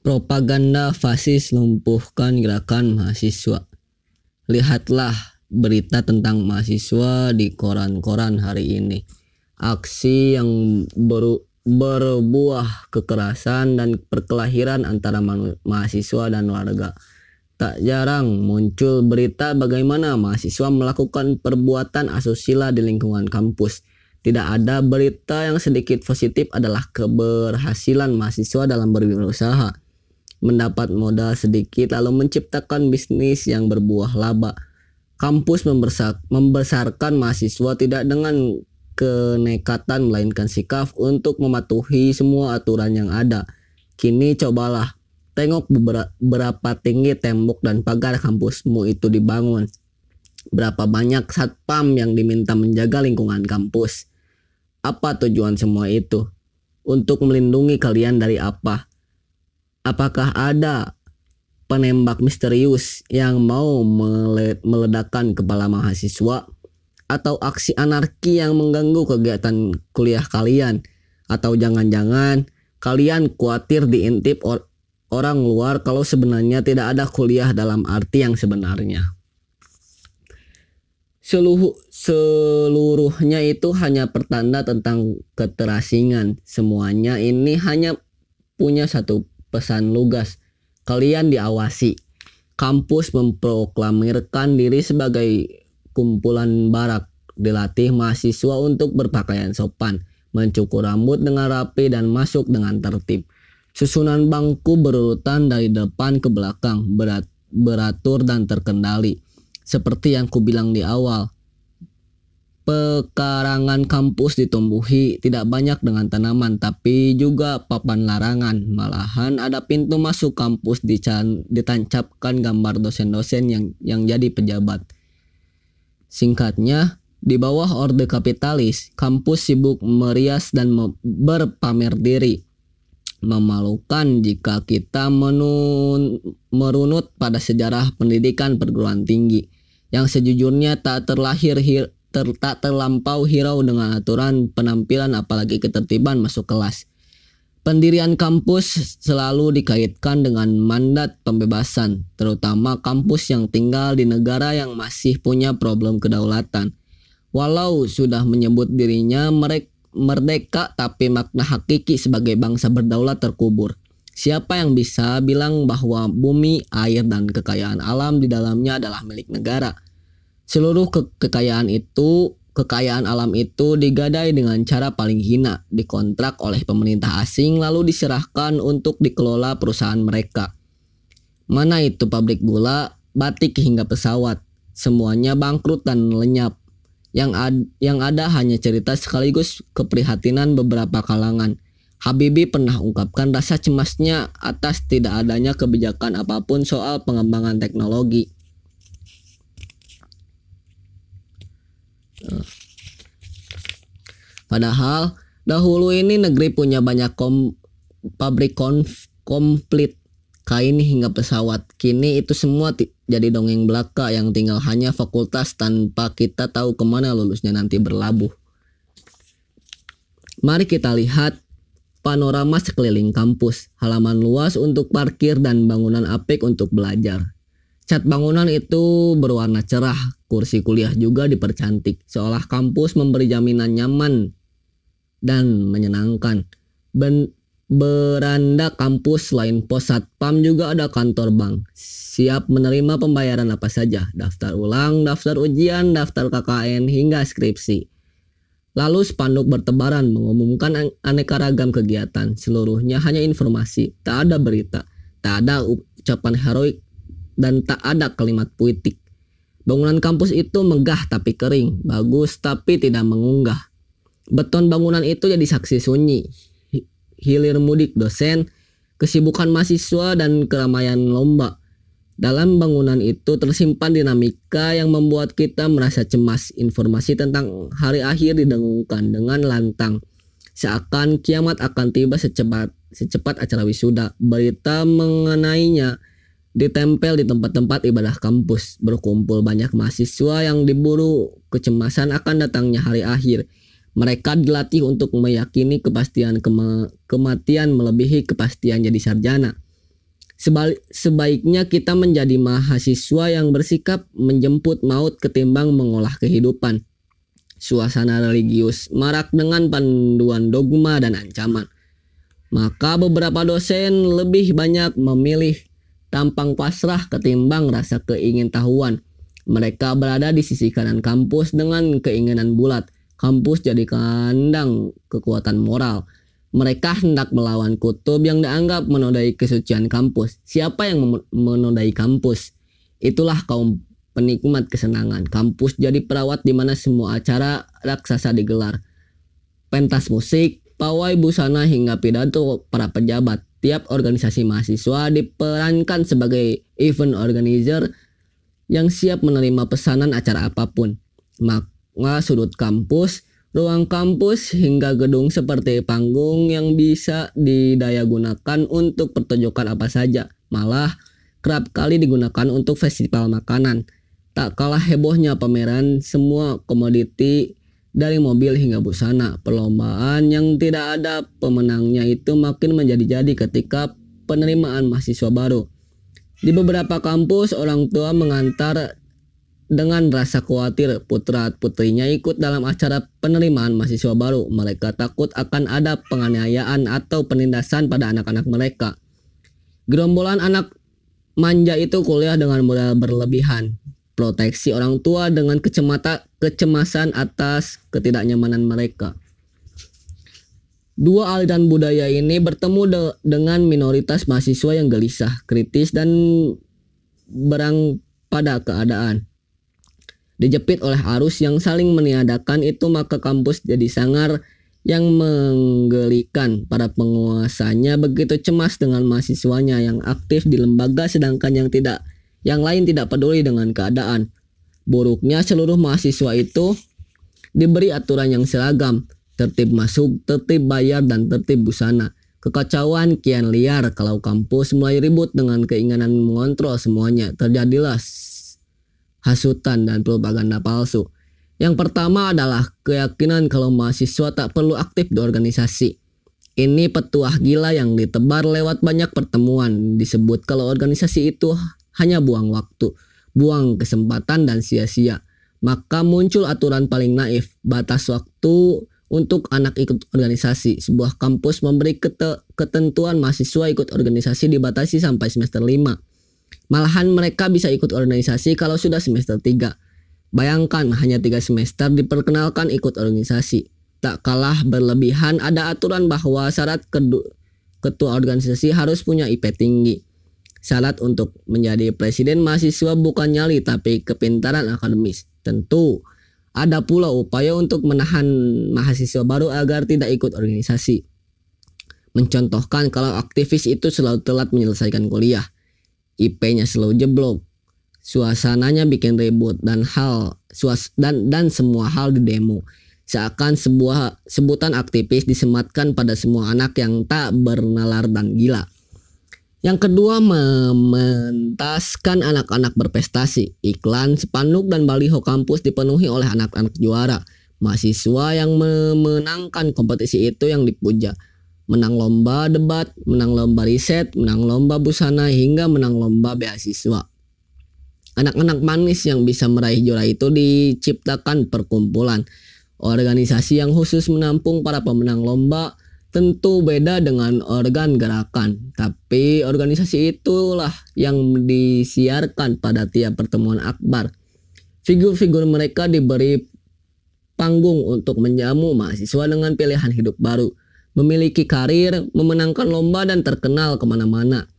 Propaganda fasis lumpuhkan gerakan mahasiswa. Lihatlah berita tentang mahasiswa di koran-koran hari ini. Aksi yang ber, berbuah kekerasan dan perkelahiran antara mahasiswa dan warga. Tak jarang muncul berita bagaimana mahasiswa melakukan perbuatan asusila di lingkungan kampus. Tidak ada berita yang sedikit positif adalah keberhasilan mahasiswa dalam berwirausaha mendapat modal sedikit lalu menciptakan bisnis yang berbuah laba. Kampus membesarkan mahasiswa tidak dengan kenekatan melainkan sikap untuk mematuhi semua aturan yang ada. Kini cobalah tengok berapa tinggi tembok dan pagar kampusmu itu dibangun. Berapa banyak satpam yang diminta menjaga lingkungan kampus. Apa tujuan semua itu? Untuk melindungi kalian dari apa? Apakah ada penembak misterius yang mau meledakkan kepala mahasiswa atau aksi anarki yang mengganggu kegiatan kuliah kalian atau jangan-jangan kalian khawatir diintip or orang luar kalau sebenarnya tidak ada kuliah dalam arti yang sebenarnya. Seluruh, seluruhnya itu hanya pertanda tentang keterasingan. Semuanya ini hanya punya satu pesan lugas. Kalian diawasi. Kampus memproklamirkan diri sebagai kumpulan barak. Dilatih mahasiswa untuk berpakaian sopan, mencukur rambut dengan rapi dan masuk dengan tertib. Susunan bangku berurutan dari depan ke belakang, berat, beratur dan terkendali. Seperti yang kubilang di awal, pekarangan kampus ditumbuhi tidak banyak dengan tanaman tapi juga papan larangan. Malahan ada pintu masuk kampus dican, ditancapkan gambar dosen-dosen yang yang jadi pejabat. Singkatnya, di bawah orde kapitalis, kampus sibuk merias dan berpamer diri. Memalukan jika kita menun, merunut pada sejarah pendidikan perguruan tinggi yang sejujurnya tak terlahir hir, ter, tak terlampau hirau dengan aturan penampilan apalagi ketertiban masuk kelas. Pendirian kampus selalu dikaitkan dengan mandat pembebasan, terutama kampus yang tinggal di negara yang masih punya problem kedaulatan. Walau sudah menyebut dirinya merdeka tapi makna hakiki sebagai bangsa berdaulat terkubur. Siapa yang bisa bilang bahwa bumi, air, dan kekayaan alam di dalamnya adalah milik negara? Seluruh ke kekayaan itu, kekayaan alam itu digadai dengan cara paling hina, dikontrak oleh pemerintah asing lalu diserahkan untuk dikelola perusahaan mereka. Mana itu pabrik gula, batik hingga pesawat, semuanya bangkrut dan lenyap. Yang, ad, yang ada hanya cerita sekaligus keprihatinan beberapa kalangan. Habibie pernah ungkapkan rasa cemasnya atas tidak adanya kebijakan apa pun soal pengembangan teknologi. Padahal dahulu ini negeri punya banyak kom, pabrik konf, komplit kain hingga pesawat. Kini itu semua jadi dongeng belaka yang tinggal hanya fakultas tanpa kita tahu ke mana lulusnya nanti berlabuh. Mari kita lihat panorama sekeliling kampus, halaman luas untuk parkir dan bangunan apik untuk belajar. Cat bangunan itu berwarna cerah, kursi kuliah juga dipercantik, seolah kampus memberi jaminan nyaman dan menyenangkan. Ben beranda kampus selain pos satpam juga ada kantor bank. Siap menerima pembayaran apa saja, daftar ulang, daftar ujian, daftar KKN hingga skripsi. Lalu spanduk bertebaran mengumumkan aneka ragam kegiatan. Seluruhnya hanya informasi, tak ada berita, tak ada ucapan heroik dan tak ada kalimat puitik. Bangunan kampus itu megah tapi kering, bagus tapi tidak mengunggah. Beton bangunan itu jadi saksi sunyi. Hilir mudik dosen, kesibukan mahasiswa dan keramaian lomba. Dalam bangunan itu tersimpan dinamika yang membuat kita merasa cemas. Informasi tentang hari akhir didengungkan dengan lantang. Seakan kiamat akan tiba secepat secepat acara wisuda. Berita mengenainya ditempel di tempat-tempat ibadah kampus. Berkumpul banyak mahasiswa yang diburu kecemasan akan datangnya hari akhir. Mereka dilatih untuk meyakini kepastian kema kematian melebihi kepastian jadi sarjana. Sebalik, sebaiknya kita menjadi mahasiswa yang bersikap menjemput maut ketimbang mengolah kehidupan. Suasana religius marak dengan panduan dogma dan ancaman. Maka beberapa dosen lebih banyak memilih tampang pasrah ketimbang rasa keingintahuan. Mereka berada di sisi kanan kampus dengan keinginan bulat. Kampus jadi kandang kekuatan moral mereka hendak melawan kutub yang dianggap menodai kesucian kampus. Siapa yang menodai kampus? Itulah kaum penikmat kesenangan. Kampus jadi perawat di mana semua acara raksasa digelar. Pentas musik, pawai busana hingga pidato para pejabat. Tiap organisasi mahasiswa diperankan sebagai event organizer yang siap menerima pesanan acara apa pun. Maka sudut kampus ruang kampus hingga gedung seperti panggung yang bisa didayagunakan untuk pertunjukan apa saja. Malah kerap kali digunakan untuk festival makanan. Tak kalah hebohnya pameran semua komoditi dari mobil hingga busana. Perlombaan yang tidak ada pemenangnya itu makin menjadi-jadi ketika penerimaan mahasiswa baru. Di beberapa kampus, orang tua mengantar dengan rasa khawatir putra-putrinya ikut dalam acara penerimaan mahasiswa baru. Mereka takut akan ada penganiayaan atau penindasan pada anak-anak mereka. Gerombolan anak manja itu kuliah dengan modal berlebihan. Proteksi orang tua dengan kecemata, kecemasan atas ketidaknyamanan mereka. Dua aliran budaya ini bertemu de dengan minoritas mahasiswa yang gelisah, kritis, dan berang pada keadaan dijepit oleh arus yang saling meniadakan itu maka kampus jadi sangar yang menggelikan para penguasanya begitu cemas dengan mahasiswanya yang aktif di lembaga sedangkan yang tidak yang lain tidak peduli dengan keadaan. Buruknya seluruh mahasiswa itu diberi aturan yang seragam, tertib masuk, tertib bayar dan tertib busana. Kekacauan kian liar kalau kampus mulai ribut dengan keinginan mengontrol semuanya. Terjadilah hasutan, dan propaganda palsu. Yang pertama adalah keyakinan kalau mahasiswa tak perlu aktif di organisasi. Ini petuah gila yang ditebar lewat banyak pertemuan. Disebut kalau organisasi itu hanya buang waktu, buang kesempatan dan sia-sia. Maka muncul aturan paling naif, batas waktu untuk anak ikut organisasi. Sebuah kampus memberi ketentuan mahasiswa ikut organisasi dibatasi sampai semester 5 Malahan mereka bisa ikut organisasi kalau sudah semester 3. Bayangkan hanya tiga semester diperkenalkan ikut organisasi. Tak kalah berlebihan ada aturan bahwa syarat ketua organisasi harus punya IP tinggi. Syarat untuk menjadi presiden mahasiswa bukan nyali tapi kepintaran akademis. Tentu ada pula upaya untuk menahan mahasiswa baru agar tidak ikut organisasi. Mencontohkan kalau aktivis itu selalu telat menyelesaikan kuliah IP-nya selalu jeblok. Suasananya bikin ribut dan hal suas dan dan semua hal di demo. Seakan sebuah sebutan aktivis disematkan pada semua anak yang tak bernalar dan gila. Yang kedua, mementaskan anak-anak berprestasi. Iklan, spanduk, dan baliho kampus dipenuhi oleh anak-anak juara. Mahasiswa yang memenangkan kompetisi itu yang dipuja menang lomba debat, menang lomba riset, menang lomba busana, hingga menang lomba beasiswa. Anak-anak manis yang bisa meraih juara itu diciptakan perkumpulan. Organisasi yang khusus menampung para pemenang lomba tentu beda dengan organ gerakan. Tapi organisasi itulah yang disiarkan pada tiap pertemuan akbar. Figur-figur mereka diberi panggung untuk menjamu mahasiswa dengan pilihan hidup baru memiliki karir, memenangkan lomba dan terkenal ke mana-mana.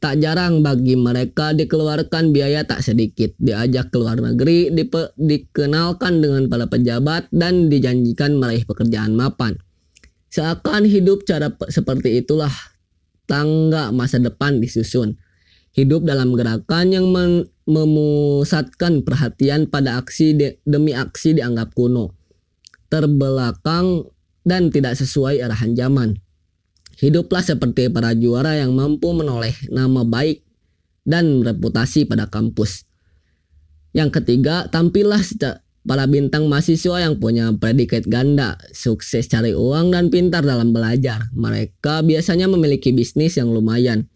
Tak jarang bagi mereka dikeluarkan biaya tak sedikit, diajak ke luar negeri, dikenalkan dengan para pejabat, dan dijanjikan meraih pekerjaan mapan. Seakan hidup cara seperti itulah tangga masa depan disusun. Hidup dalam gerakan yang memusatkan perhatian pada aksi de, demi aksi dianggap kuno. Terbelakang dan tidak sesuai arahan zaman. Hiduplah seperti para juara yang mampu menoleh nama baik dan reputasi pada kampus. Yang ketiga, tampillah para bintang mahasiswa yang punya predikat ganda, sukses cari uang dan pintar dalam belajar. Mereka biasanya memiliki bisnis yang lumayan.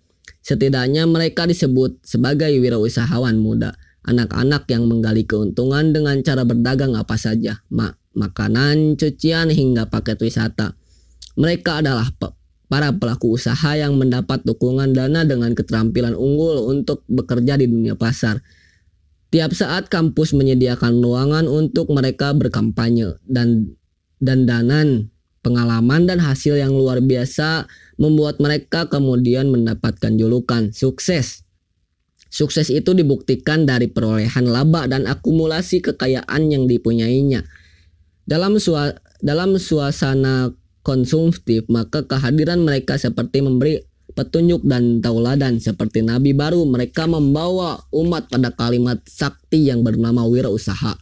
Setidaknya mereka disebut sebagai wirausahawan muda, anak-anak yang menggali keuntungan dengan cara berdagang apa saja, mak makanan, cucian hingga paket wisata. Mereka adalah para pelaku usaha yang mendapat dukungan dana dengan keterampilan unggul untuk bekerja di dunia pasar. Tiap saat kampus menyediakan ruangan untuk mereka berkampanye dan dandanan, pengalaman dan hasil yang luar biasa membuat mereka kemudian mendapatkan julukan sukses. Sukses itu dibuktikan dari perolehan laba dan akumulasi kekayaan yang dipunyainya. Dalam sua, dalam suasana konsumtif, maka kehadiran mereka seperti memberi petunjuk dan tauladan seperti nabi baru mereka membawa umat pada kalimat sakti yang bernama wirausaha.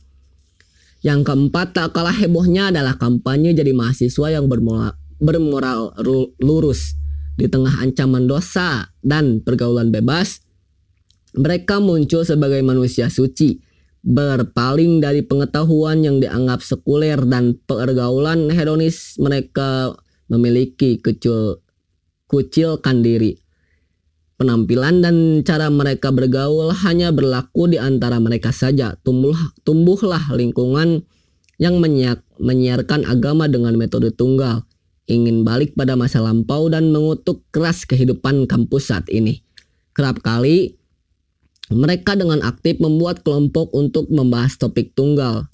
Yang keempat tak kalah hebohnya adalah kampanye jadi mahasiswa yang bermoral, bermoral lurus di tengah ancaman dosa dan pergaulan bebas. Mereka muncul sebagai manusia suci, berpaling dari pengetahuan yang dianggap sekuler dan pergaulan hedonis mereka memiliki kecil kucilkan diri. Penampilan dan cara mereka bergaul hanya berlaku di antara mereka saja. Tumbuh, tumbuhlah lingkungan yang menyiar, menyiarkan agama dengan metode tunggal, ingin balik pada masa lampau dan mengutuk keras kehidupan kampus saat ini. Kerap kali mereka dengan aktif membuat kelompok untuk membahas topik tunggal,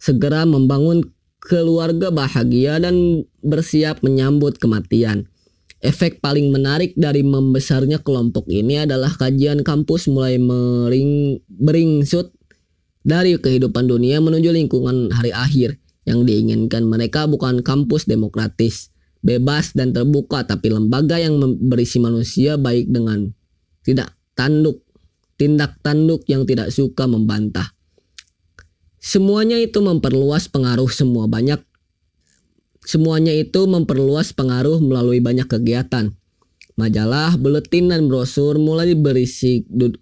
segera membangun keluarga bahagia dan bersiap menyambut kematian. Efek paling menarik dari membesarnya kelompok ini adalah kajian kampus mulai mering, beringsut dari kehidupan dunia menuju lingkungan hari akhir. Yang diinginkan mereka bukan kampus demokratis, bebas dan terbuka, tapi lembaga yang berisi manusia baik dengan tidak tanduk, tindak tanduk yang tidak suka membantah. Semuanya itu memperluas pengaruh semua banyak Semuanya itu memperluas pengaruh melalui banyak kegiatan. Majalah, buletin, dan brosur mulai berisi du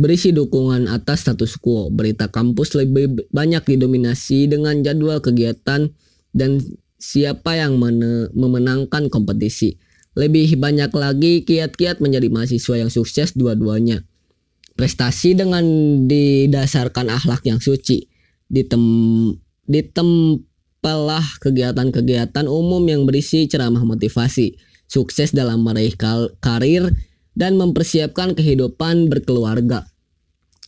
berisi dukungan atas status quo. Berita kampus lebih banyak didominasi dengan jadwal kegiatan dan siapa yang memenangkan kompetisi. Lebih banyak lagi kiat-kiat menjadi mahasiswa yang sukses dua-duanya. Prestasi dengan didasarkan akhlak yang suci. Ditem, ditem apalah kegiatan-kegiatan umum yang berisi ceramah motivasi, sukses dalam meraih karir, dan mempersiapkan kehidupan berkeluarga.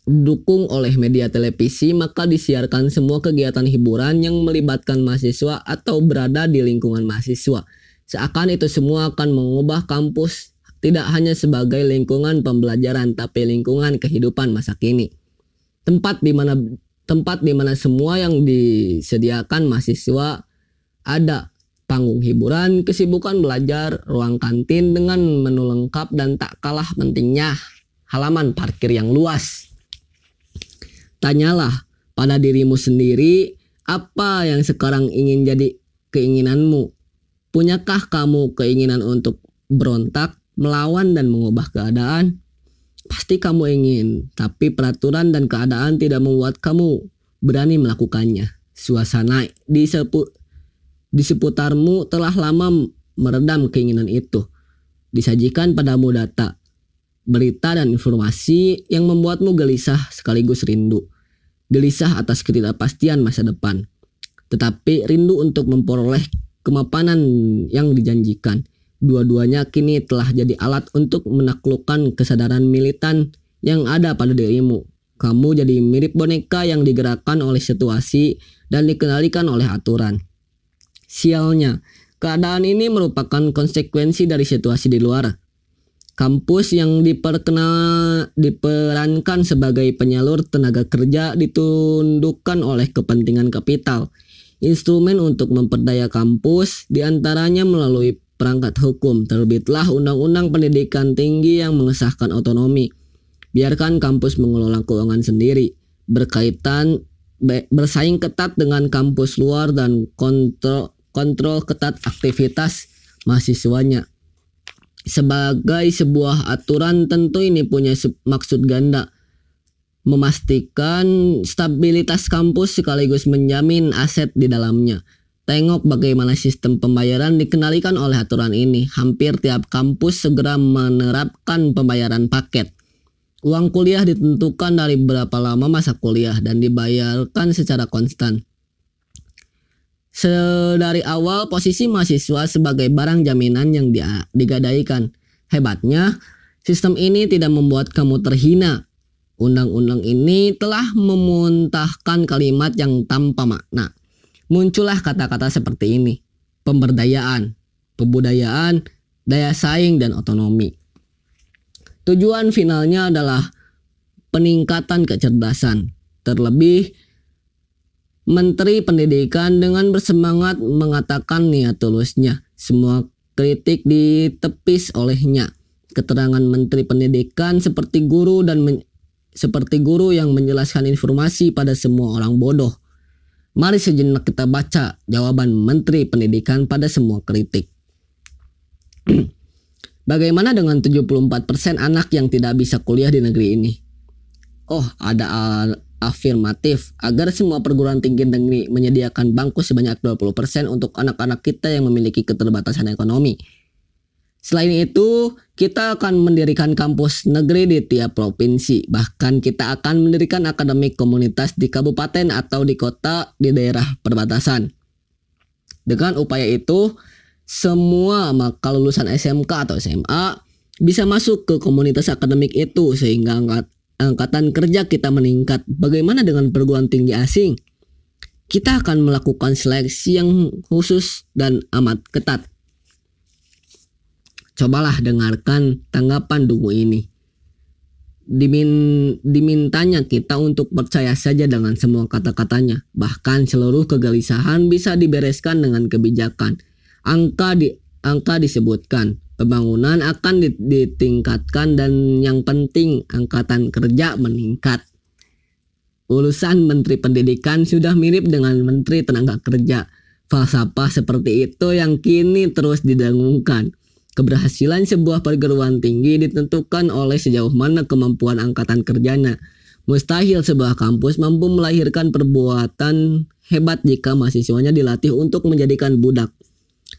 Dukung oleh media televisi, maka disiarkan semua kegiatan hiburan yang melibatkan mahasiswa atau berada di lingkungan mahasiswa. Seakan itu semua akan mengubah kampus tidak hanya sebagai lingkungan pembelajaran, tapi lingkungan kehidupan masa kini. Tempat di mana tempat di mana semua yang disediakan mahasiswa ada panggung hiburan, kesibukan belajar, ruang kantin dengan menu lengkap dan tak kalah pentingnya halaman parkir yang luas. Tanyalah pada dirimu sendiri apa yang sekarang ingin jadi keinginanmu. Punyakah kamu keinginan untuk berontak, melawan dan mengubah keadaan? Pasti kamu ingin, tapi peraturan dan keadaan tidak membuat kamu berani melakukannya. Suasana di, sepu, di seputarmu telah lama meredam keinginan itu. Disajikan padamu data, berita dan informasi yang membuatmu gelisah sekaligus rindu. Gelisah atas ketidakpastian masa depan. Tetapi rindu untuk memperoleh kemapanan yang dijanjikan. Dua-duanya kini telah jadi alat untuk menaklukkan kesadaran militan yang ada pada dirimu. Kamu jadi mirip boneka yang digerakkan oleh situasi dan dikendalikan oleh aturan. Sialnya, keadaan ini merupakan konsekuensi dari situasi di luar. Kampus yang diperkenal diperankan sebagai penyalur tenaga kerja ditundukkan oleh kepentingan kapital. Instrumen untuk memperdaya kampus di antaranya melalui perangkat hukum, terbitlah Undang-Undang Pendidikan Tinggi yang mengesahkan otonomi. Biarkan kampus mengelola keuangan sendiri, berkaitan bersaing ketat dengan kampus luar dan kontrol kontrol ketat aktivitas mahasiswanya. Sebagai sebuah aturan tentu ini punya maksud ganda memastikan stabilitas kampus sekaligus menjamin aset di dalamnya Tengok bagaimana sistem pembayaran dikendalikan oleh aturan ini. Hampir tiap kampus segera menerapkan pembayaran paket. Uang kuliah ditentukan dari berapa lama masa kuliah dan dibayarkan secara konstan. Sedari awal posisi mahasiswa sebagai barang jaminan yang digadaikan. Hebatnya, sistem ini tidak membuat kamu terhina. Undang-undang ini telah memuntahkan kalimat yang tanpa makna muncullah kata-kata seperti ini. Pemberdayaan, kebudayaan, daya saing, dan otonomi. Tujuan finalnya adalah peningkatan kecerdasan. Terlebih, Menteri Pendidikan dengan bersemangat mengatakan niat tulusnya. Semua kritik ditepis olehnya. Keterangan Menteri Pendidikan seperti guru dan seperti guru yang menjelaskan informasi pada semua orang bodoh. Mari sejenak kita baca jawaban Menteri Pendidikan pada semua kritik. Bagaimana dengan 74% anak yang tidak bisa kuliah di negeri ini? Oh, ada afirmatif agar semua perguruan tinggi negeri menyediakan bangku sebanyak 20% untuk anak-anak kita yang memiliki keterbatasan ekonomi. Selain itu, kita akan mendirikan kampus negeri di tiap provinsi. Bahkan kita akan mendirikan akademik komunitas di kabupaten atau di kota di daerah perbatasan. Dengan upaya itu, semua maka lulusan SMK atau SMA bisa masuk ke komunitas akademik itu sehingga angkat, angkatan kerja kita meningkat. Bagaimana dengan perguruan tinggi asing? Kita akan melakukan seleksi yang khusus dan amat ketat. Cobalah dengarkan tanggapan Dungu ini. Dimin, dimintanya kita untuk percaya saja dengan semua kata-katanya. Bahkan seluruh kegelisahan bisa dibereskan dengan kebijakan. Angka di angka disebutkan, pembangunan akan ditingkatkan dan yang penting angkatan kerja meningkat. Urusan Menteri Pendidikan sudah mirip dengan Menteri Tenaga Kerja. Falsafah seperti itu yang kini terus didengungkan. Keberhasilan sebuah perguruan tinggi ditentukan oleh sejauh mana kemampuan angkatan kerjanya. Mustahil sebuah kampus mampu melahirkan perbuatan hebat jika mahasiswanya dilatih untuk menjadikan budak.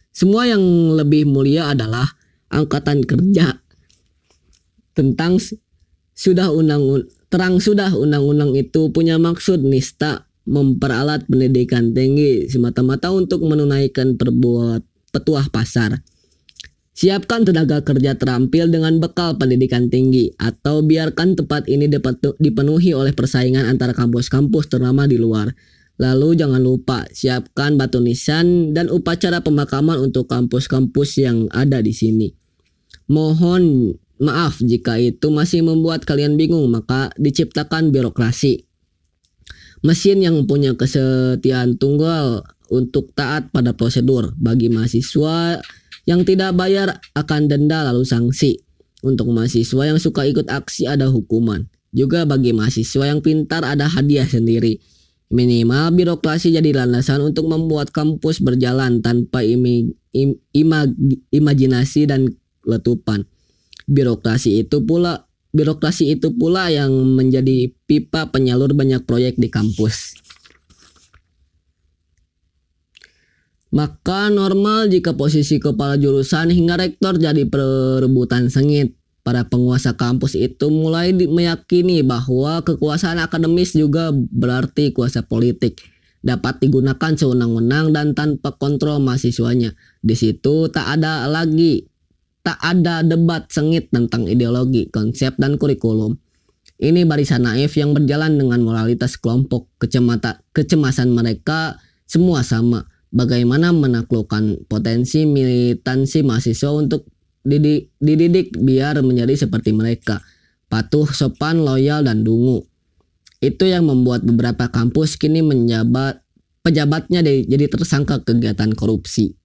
Semua yang lebih mulia adalah angkatan kerja. Tentang sudah undang terang sudah undang-undang itu punya maksud nista memperalat pendidikan tinggi semata-mata untuk menunaikan perbuat petuah pasar. Siapkan tenaga kerja terampil dengan bekal pendidikan tinggi atau biarkan tempat ini dipenuhi oleh persaingan antara kampus-kampus ternama di luar. Lalu jangan lupa siapkan batu nisan dan upacara pemakaman untuk kampus-kampus yang ada di sini. Mohon maaf jika itu masih membuat kalian bingung maka diciptakan birokrasi. Mesin yang punya kesetiaan tunggal untuk taat pada prosedur bagi mahasiswa yang tidak bayar akan denda lalu sanksi. Untuk mahasiswa yang suka ikut aksi ada hukuman. Juga bagi mahasiswa yang pintar ada hadiah sendiri. Minimal birokrasi jadi landasan untuk membuat kampus berjalan tanpa imi, im, imag, imajinasi dan letupan. Birokrasi itu pula birokrasi itu pula yang menjadi pipa penyalur banyak proyek di kampus. Maka normal jika posisi kepala jurusan hingga rektor jadi perebutan sengit. Para penguasa kampus itu mulai meyakini bahwa kekuasaan akademis juga berarti kuasa politik dapat digunakan sewenang-wenang dan tanpa kontrol mahasiswanya. Di situ tak ada lagi tak ada debat sengit tentang ideologi, konsep dan kurikulum. Ini barisan naif yang berjalan dengan moralitas kelompok, kecemata, kecemasan mereka semua sama bagaimana menaklukkan potensi militansi mahasiswa untuk didik, dididik biar menjadi seperti mereka, patuh, sopan, loyal, dan dungu. Itu yang membuat beberapa kampus kini menjabat pejabatnya jadi tersangka kegiatan korupsi.